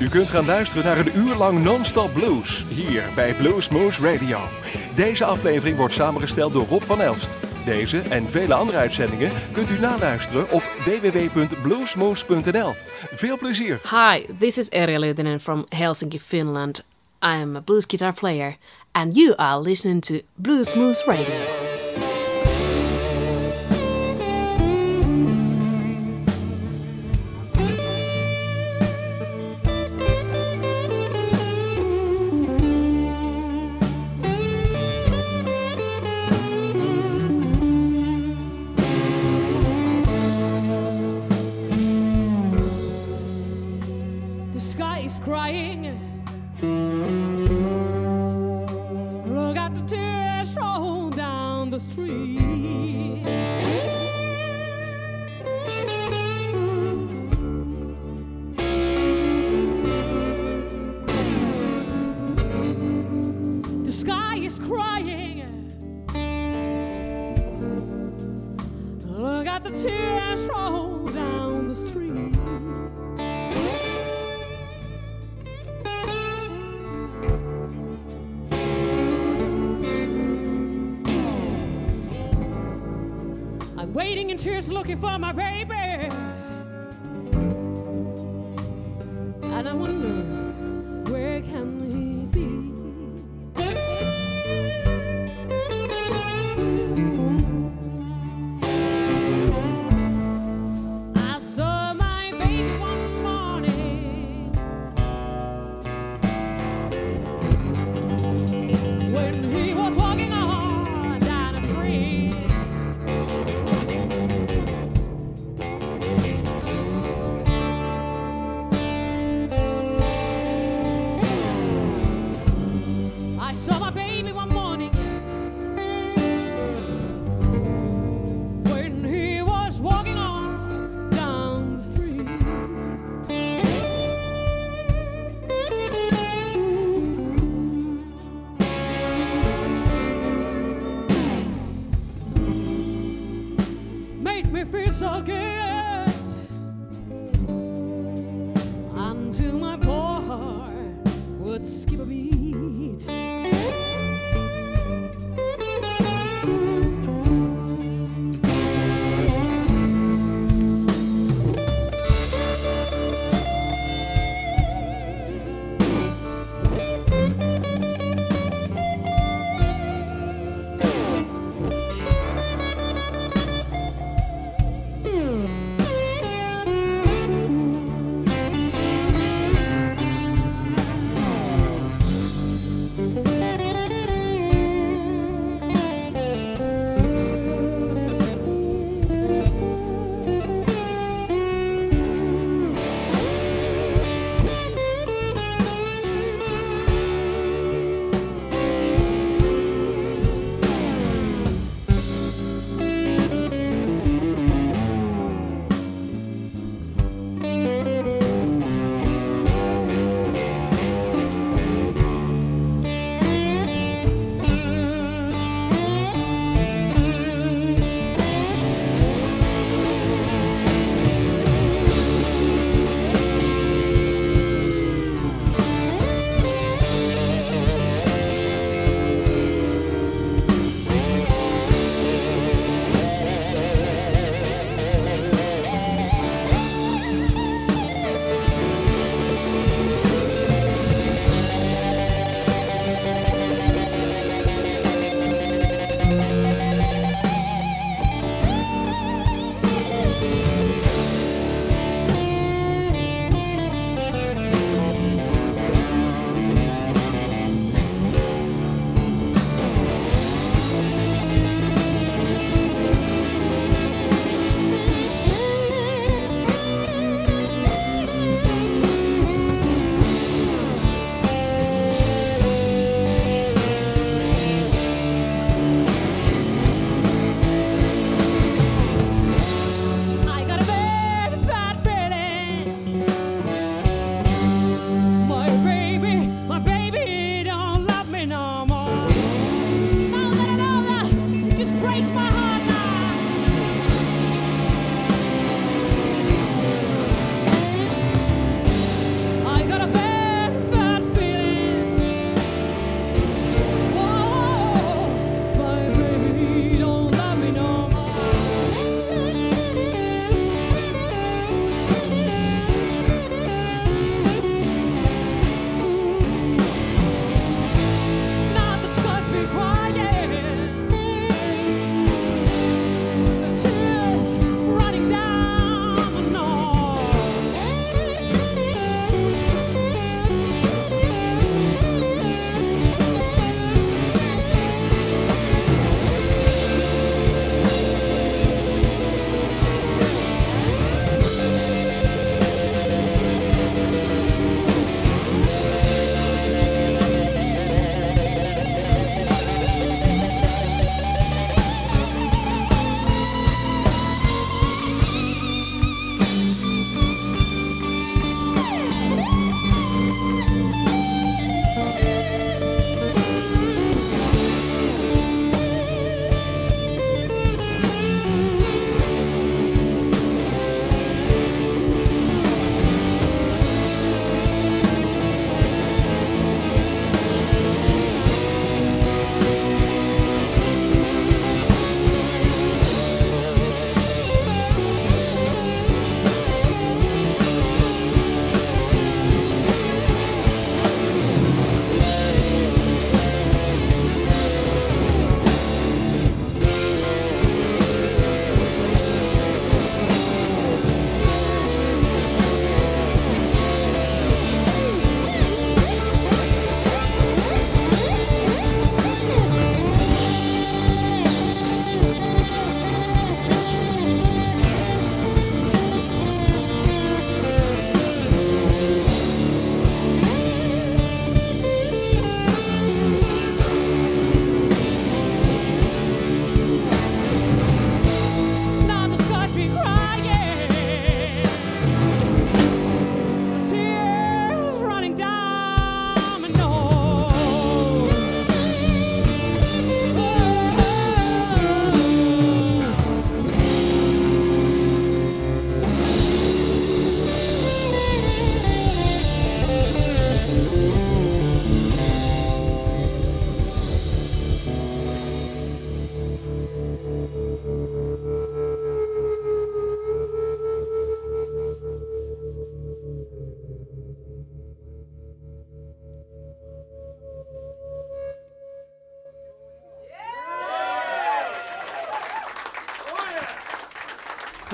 U kunt gaan luisteren naar een uur lang non-stop blues hier bij Blues Moose Radio. Deze aflevering wordt samengesteld door Rob van Elst. Deze en vele andere uitzendingen kunt u naluisteren op www.bluesmoose.nl. Veel plezier! Hi, this is Erja Lyytinen from Helsinki, Finland. I am a blues guitar player, and you are listening to Blues Moose Radio.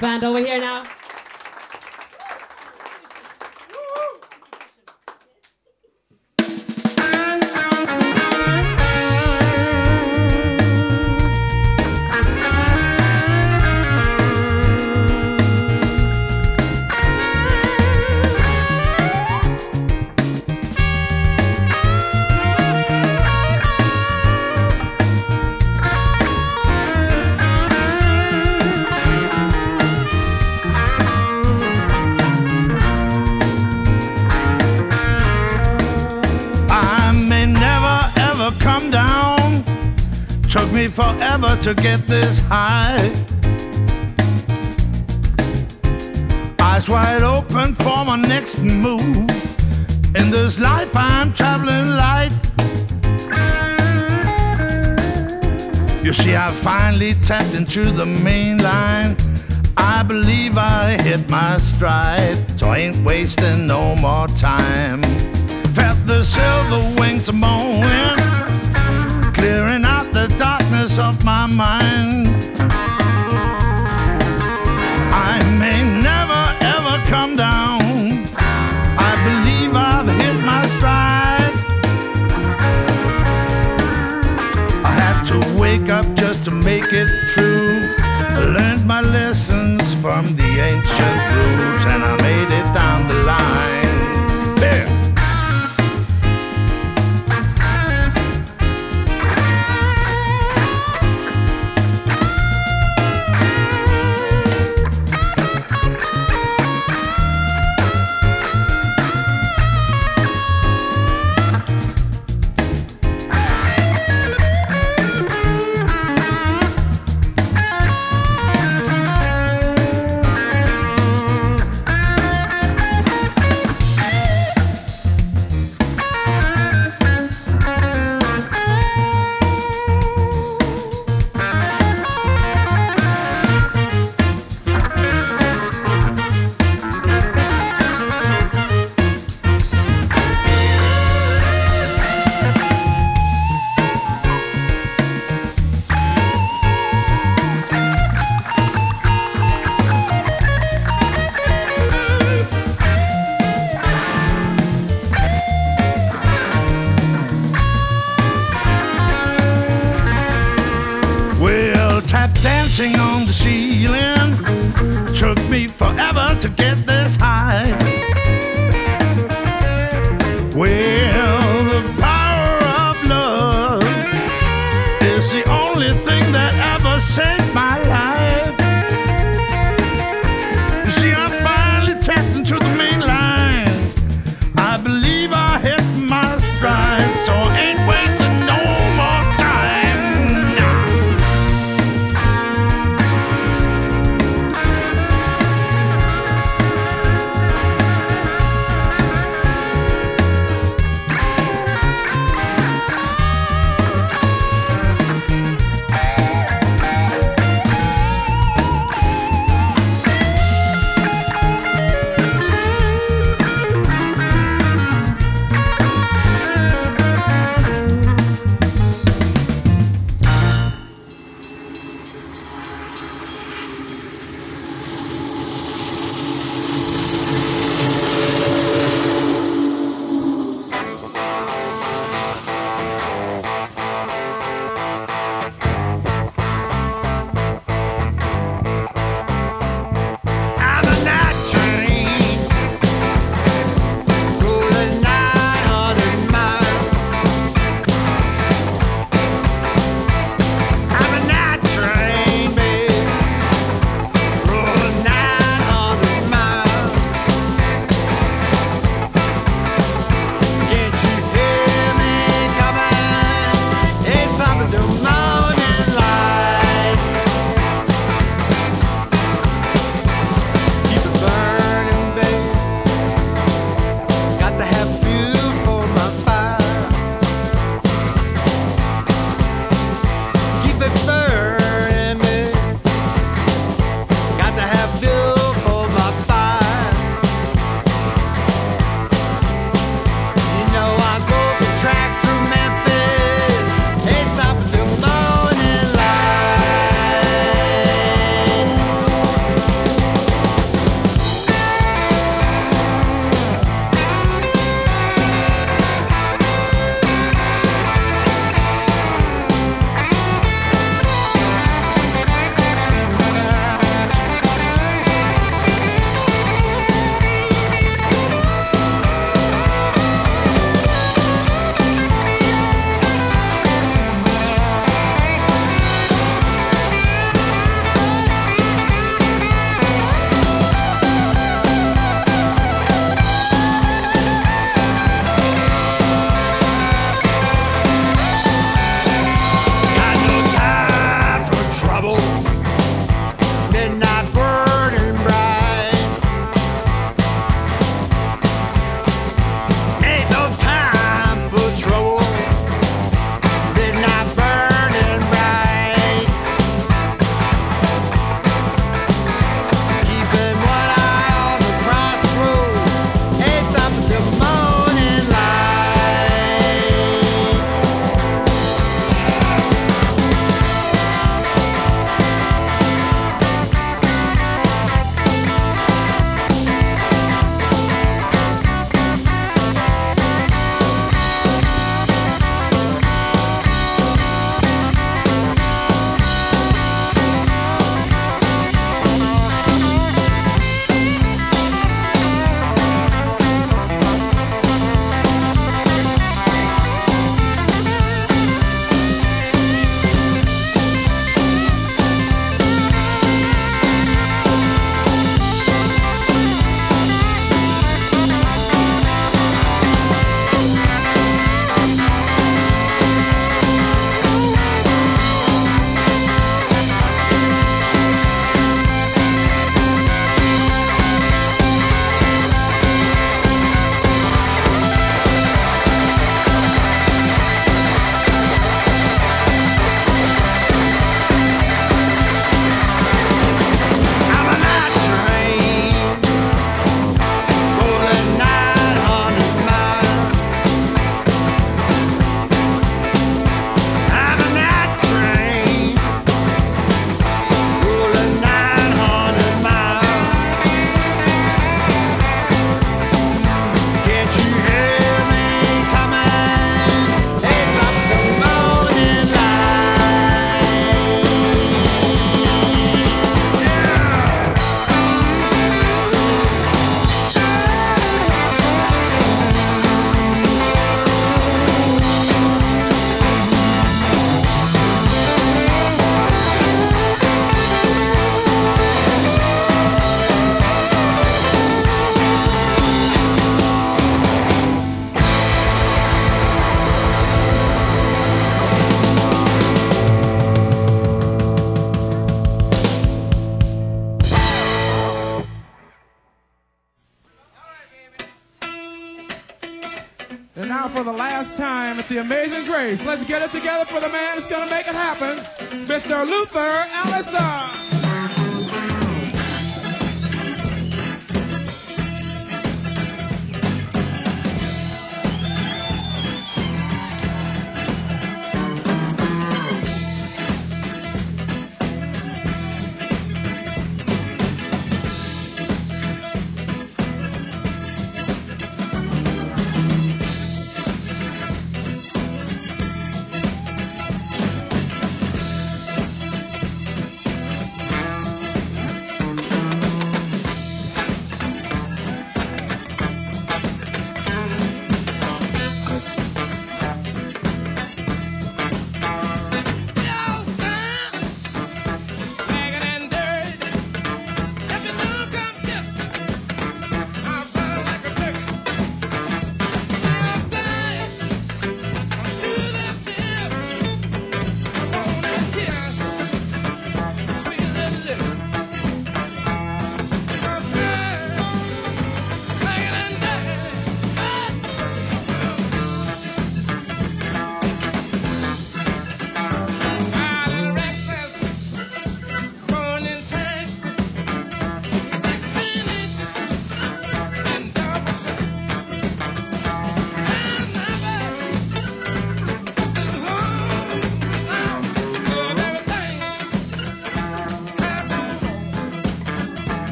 Band over here now. To get this high. Eyes wide open for my next move. In this life, I'm traveling light. You see, I finally tapped into the main line. I believe I hit my stride, so I ain't wasting no more time. Felt the silver wings out the dark of my mind. I may never ever come down.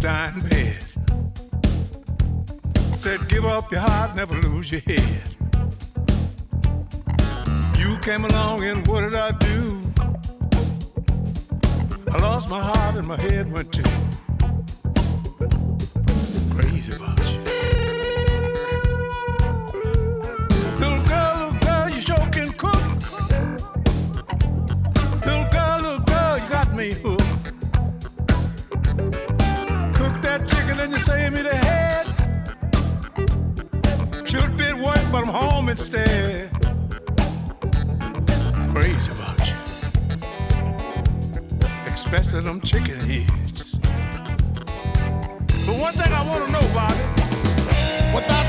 dying bed. Said, give up your heart, never lose your head. You came along and what did I do? I lost my heart and my head went too. Crazy about you. you save me the head. Should've been work, but I'm home instead. Crazy about you, especially them chicken heads. But one thing I wanna know, Bobby. Without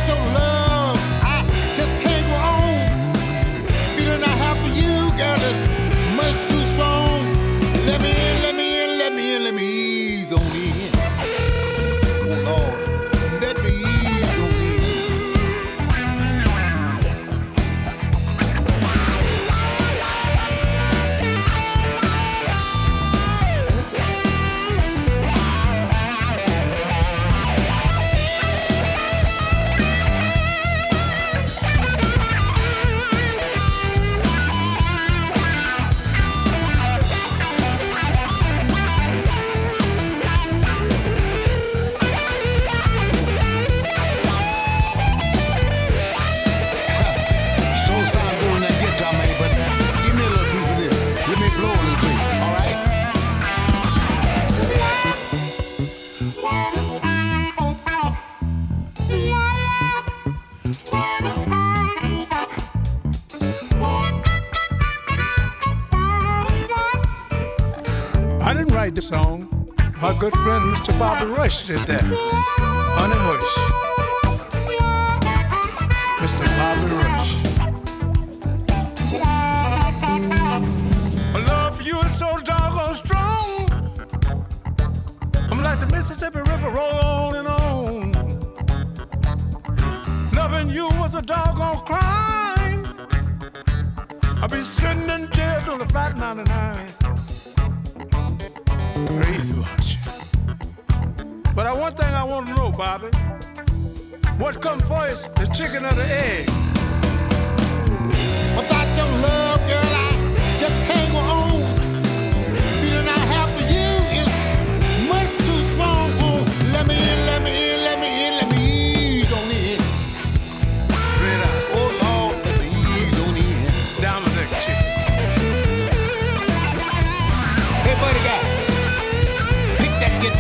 Este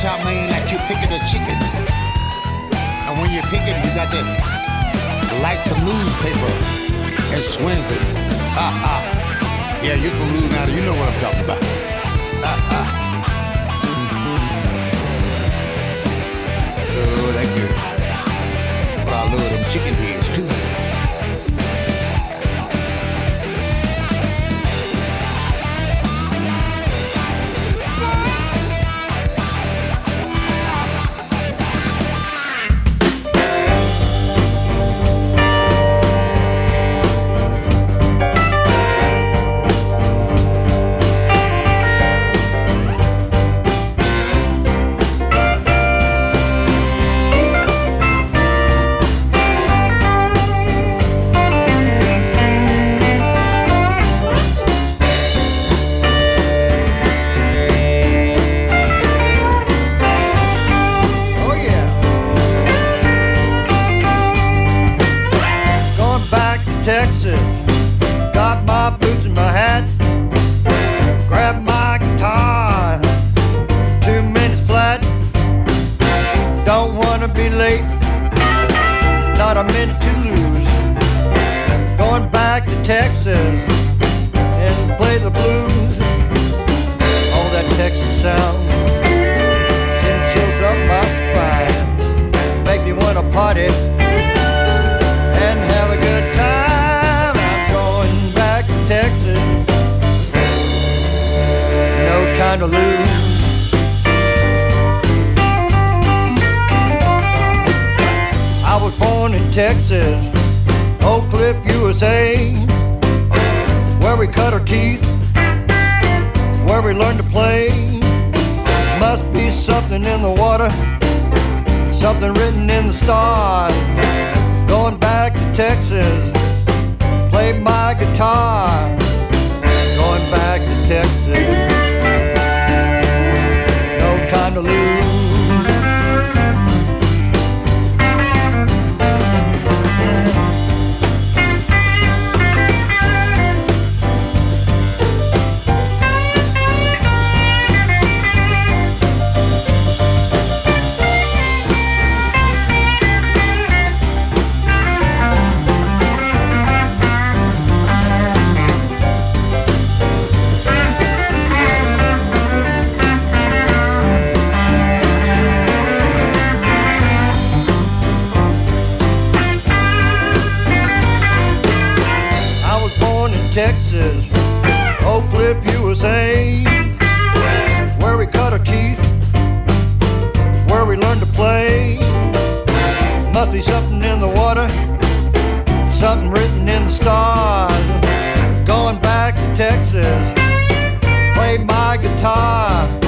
Treat mean that you're picking a chicken. And when you're picking, you got to light some newspaper and swings it. Ha ha. Yeah, you're from Louisiana. You know what I'm talking about. Ah. Ha ha. Oh, that girl. But I love them chicken heads, too. born in Texas, Oak Cliff, USA, where we cut our teeth, where we learned to play. Must be something in the water, something written in the stars. Going back to Texas, play my guitar. Going back to Texas, no time to lose. USA, where we cut our teeth, where we learned to play. Must be something in the water, something written in the stars. Going back to Texas, play my guitar.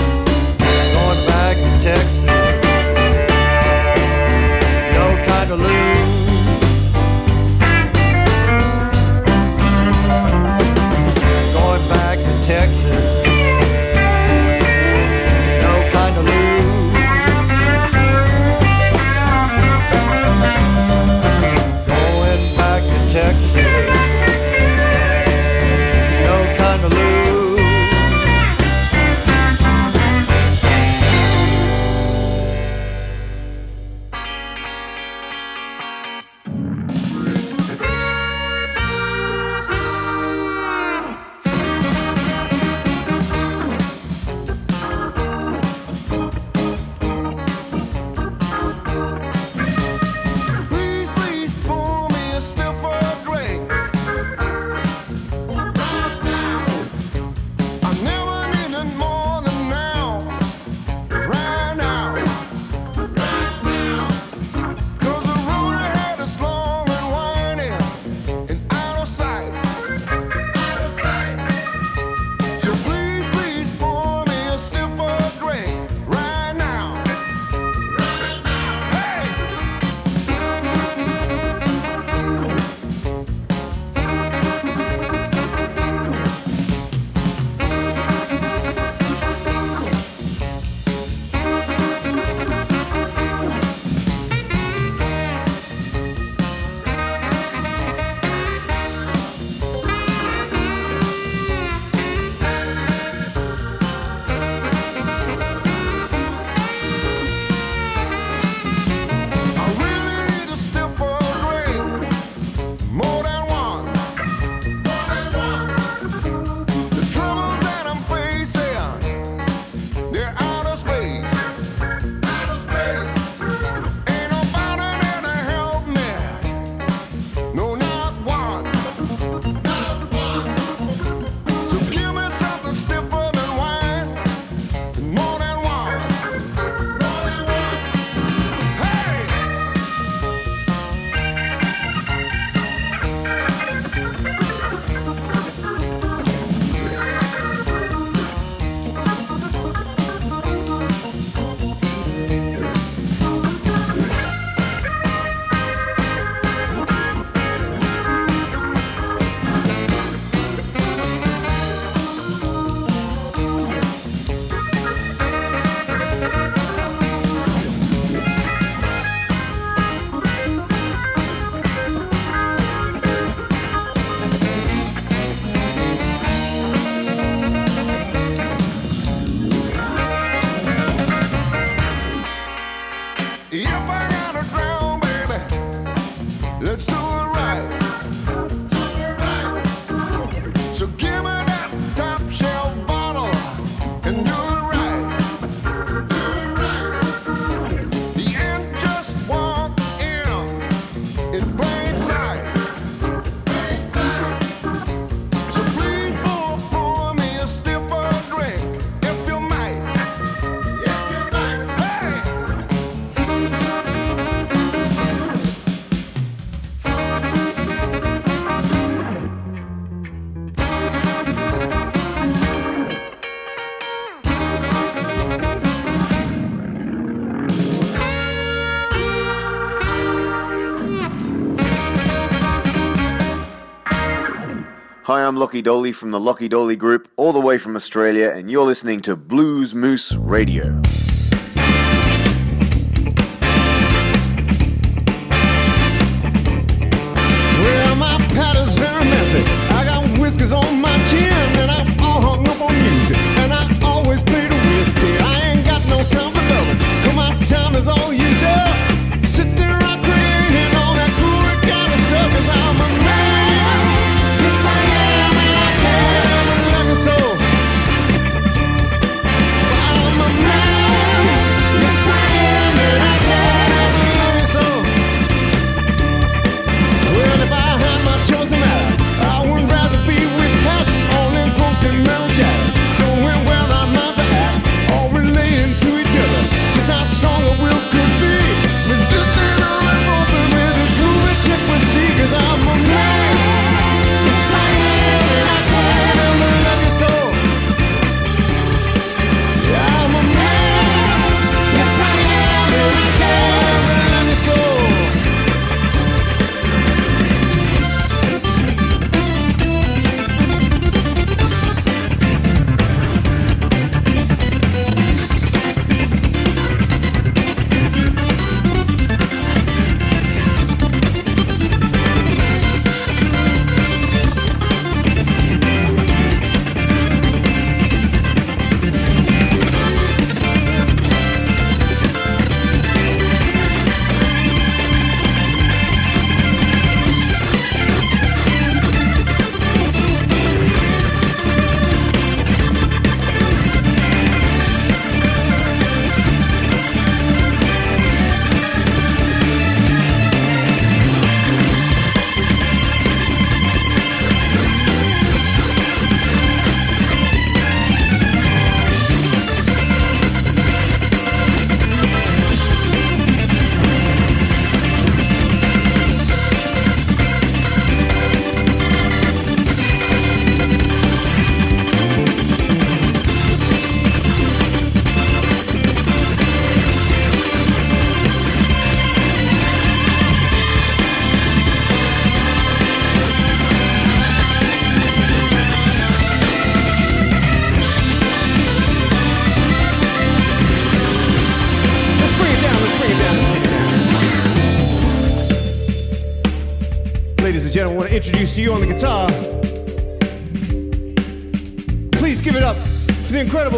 I'm Lachy Doley from the Lachy Doley Group, all the way from Australia, and you're listening to Blues Moose Radio.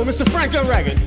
Mr. Frank Reagan.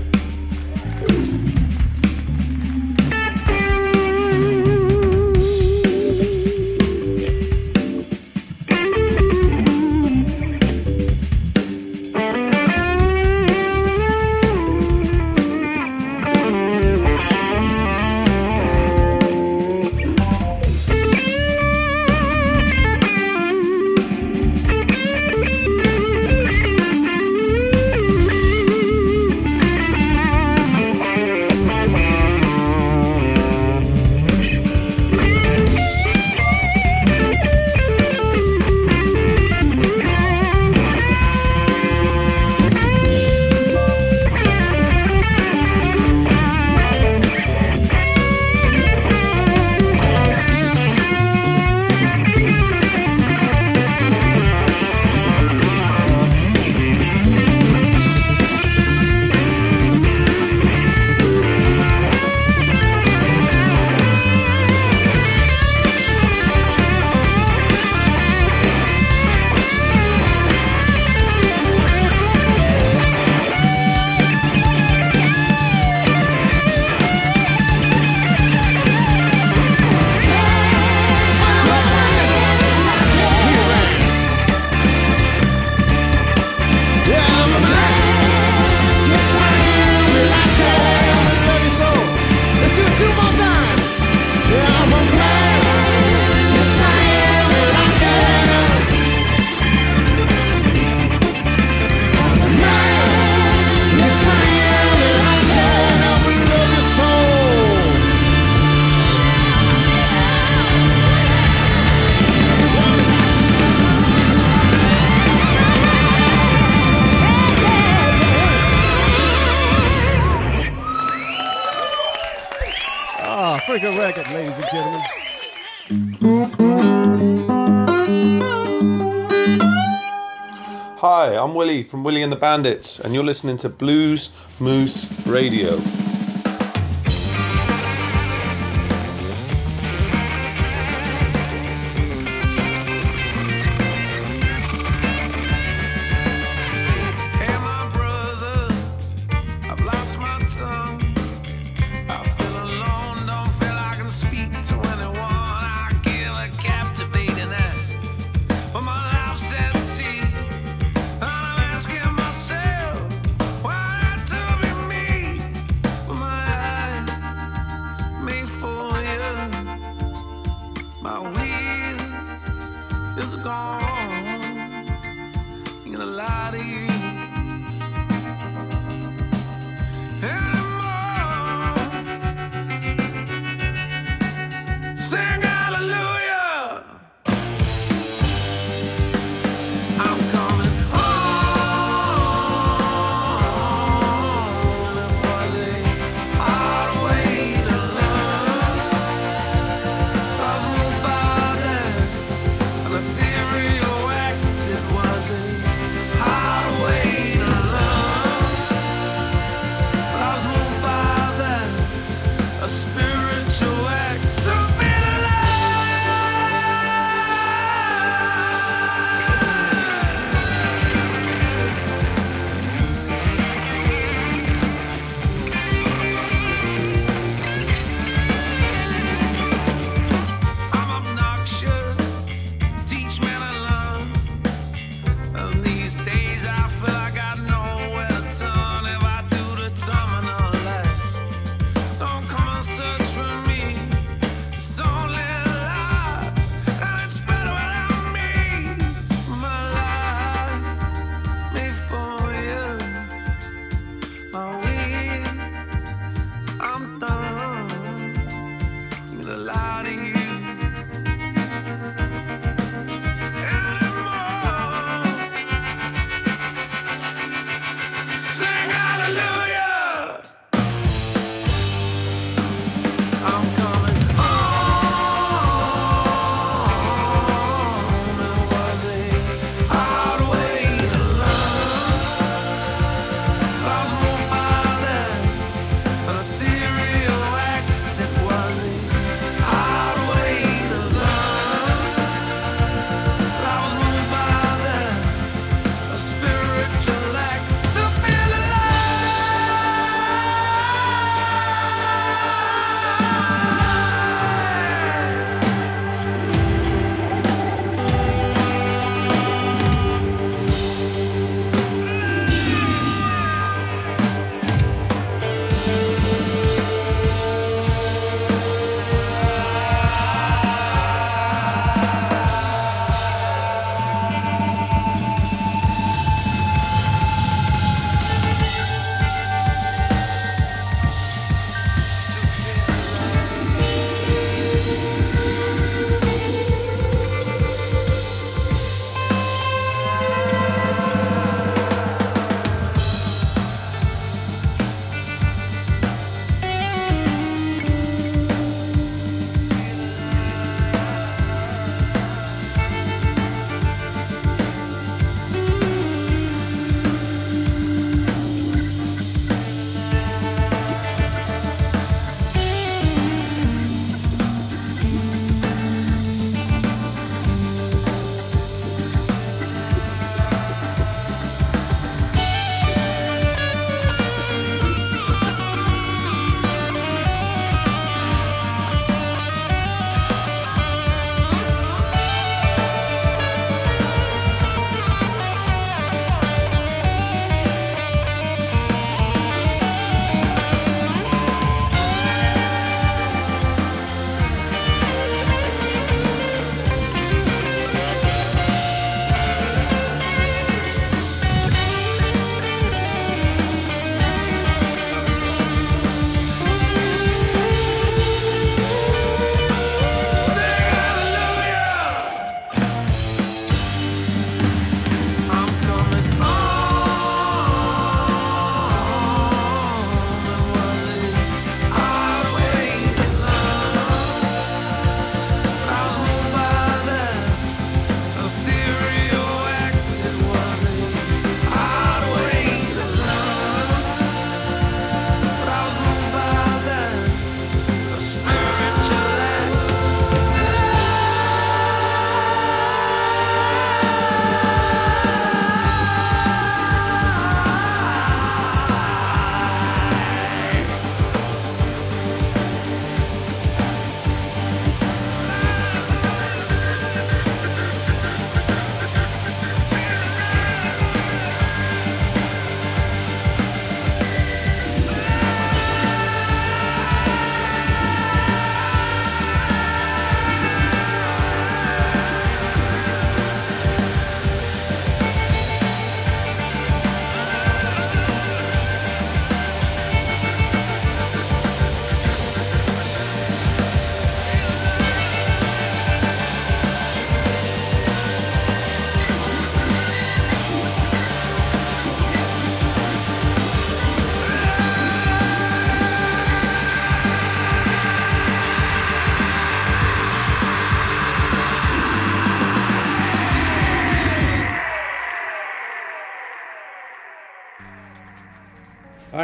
from Wille and the Bandits, and you're listening to Blues Moose Radio.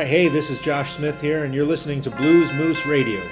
Right, hey, this is Josh Smith here, and you're listening to Blues Moose Radio.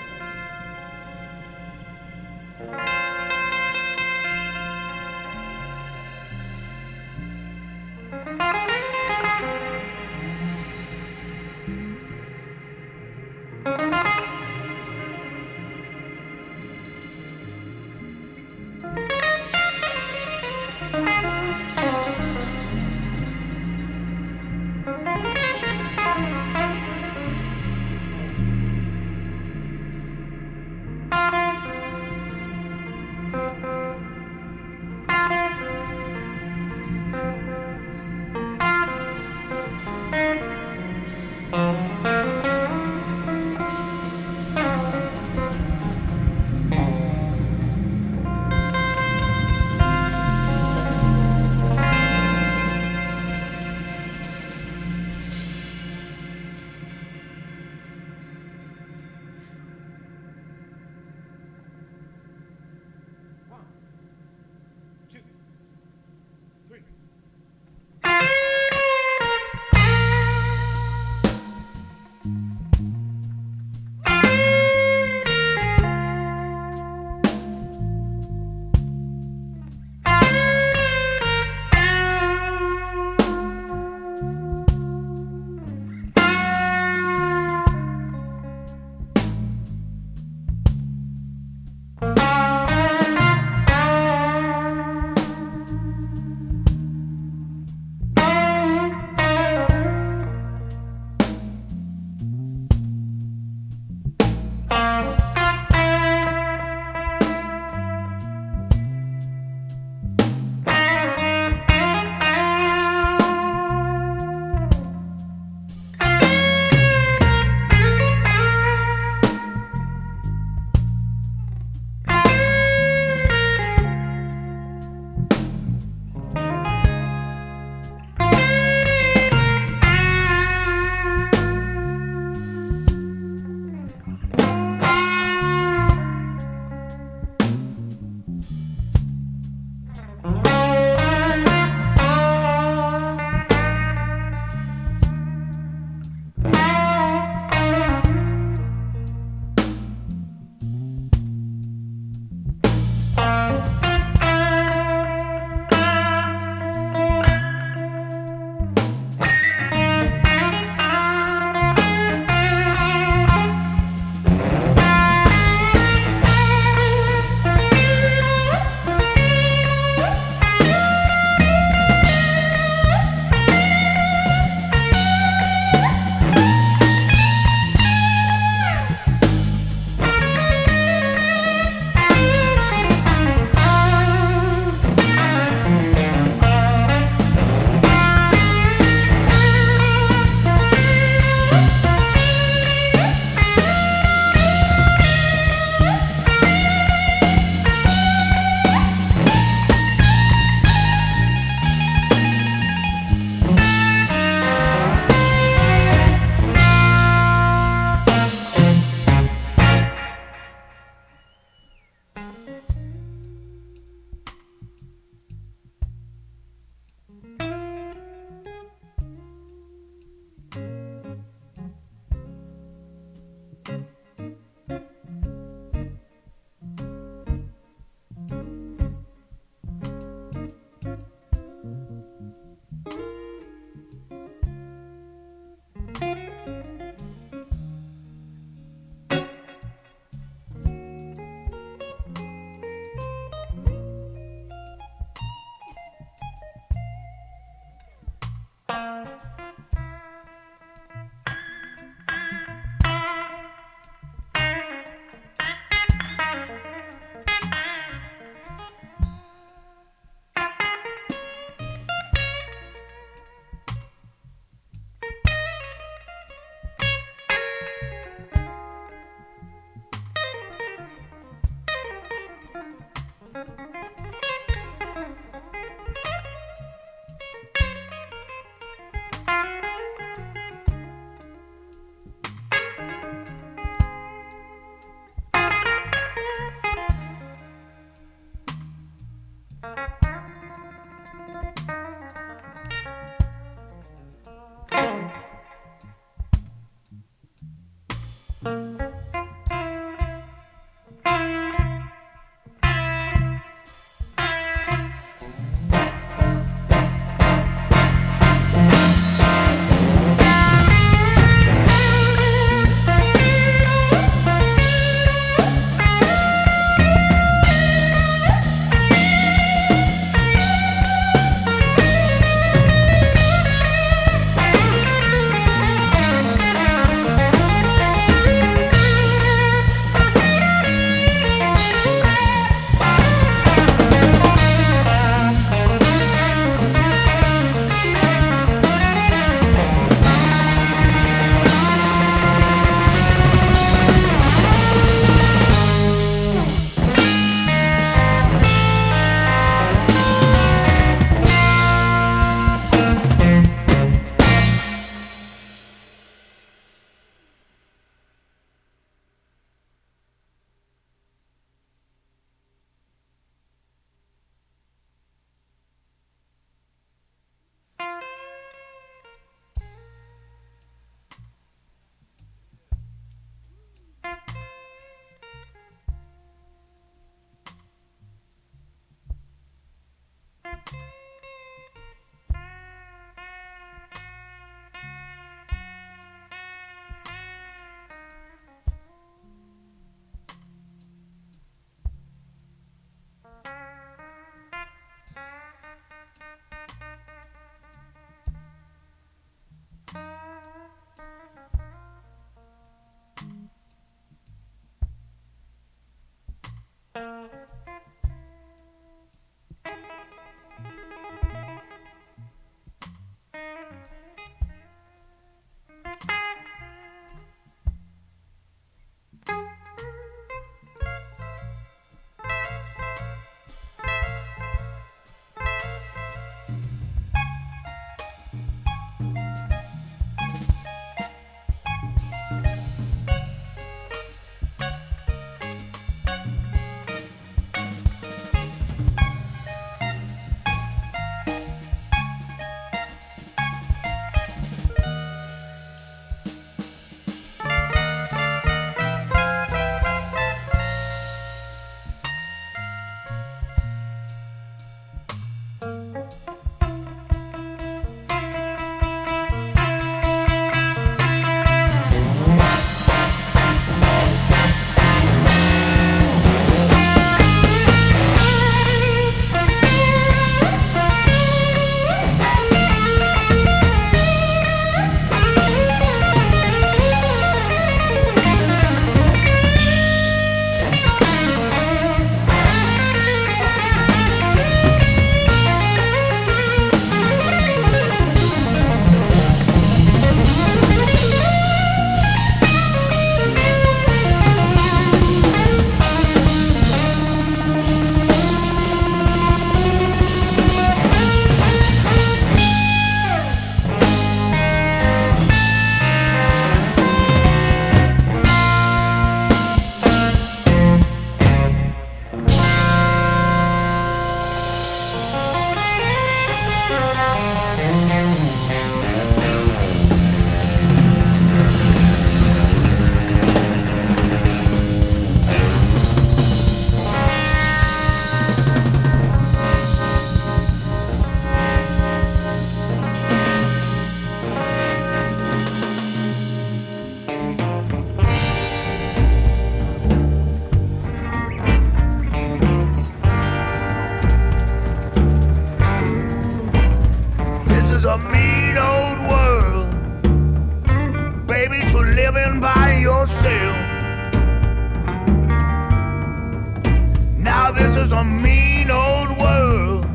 This is a mean old world,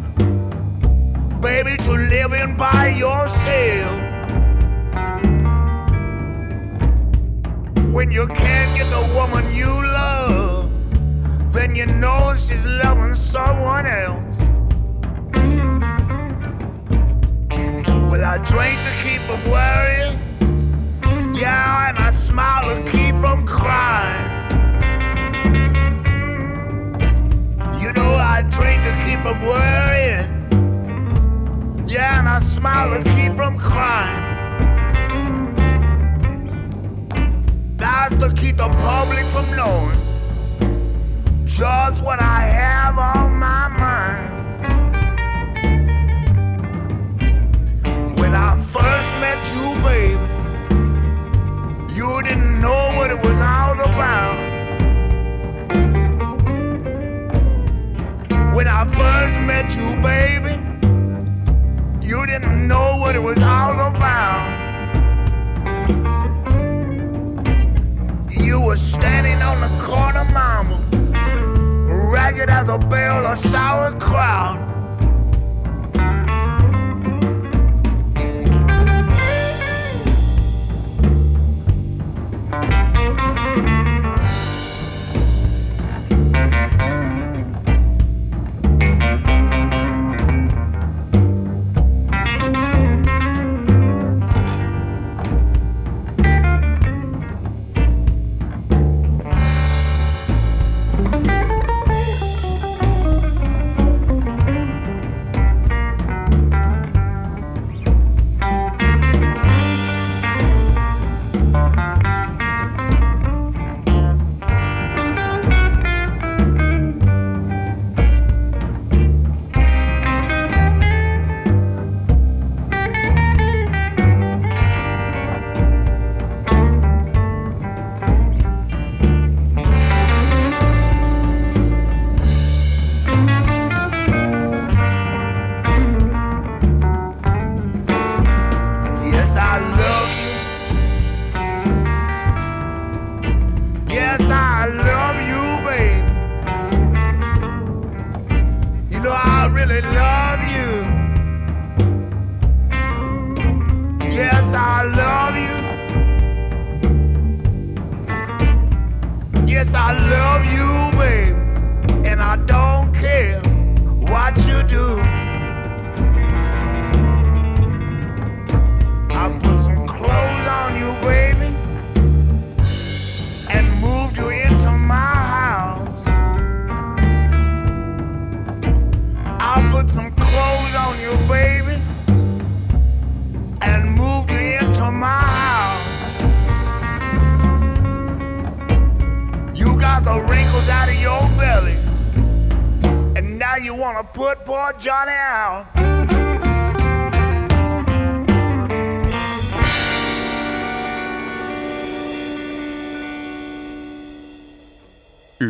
baby, to live in by yourself. When you can't get the woman you love, then you know she's loving someone else. Well, I drink to keep from worrying, yeah, and I smile to keep from crying. I drink to keep from worrying. Yeah, and I smile to keep from crying. That's to keep the public from knowing just what I have on my mind. When I first met you, baby, you didn't know what it was all about. I first met you, baby, you didn't know what it was all about. You were standing on the corner, mama, ragged as a bale of sauerkraut.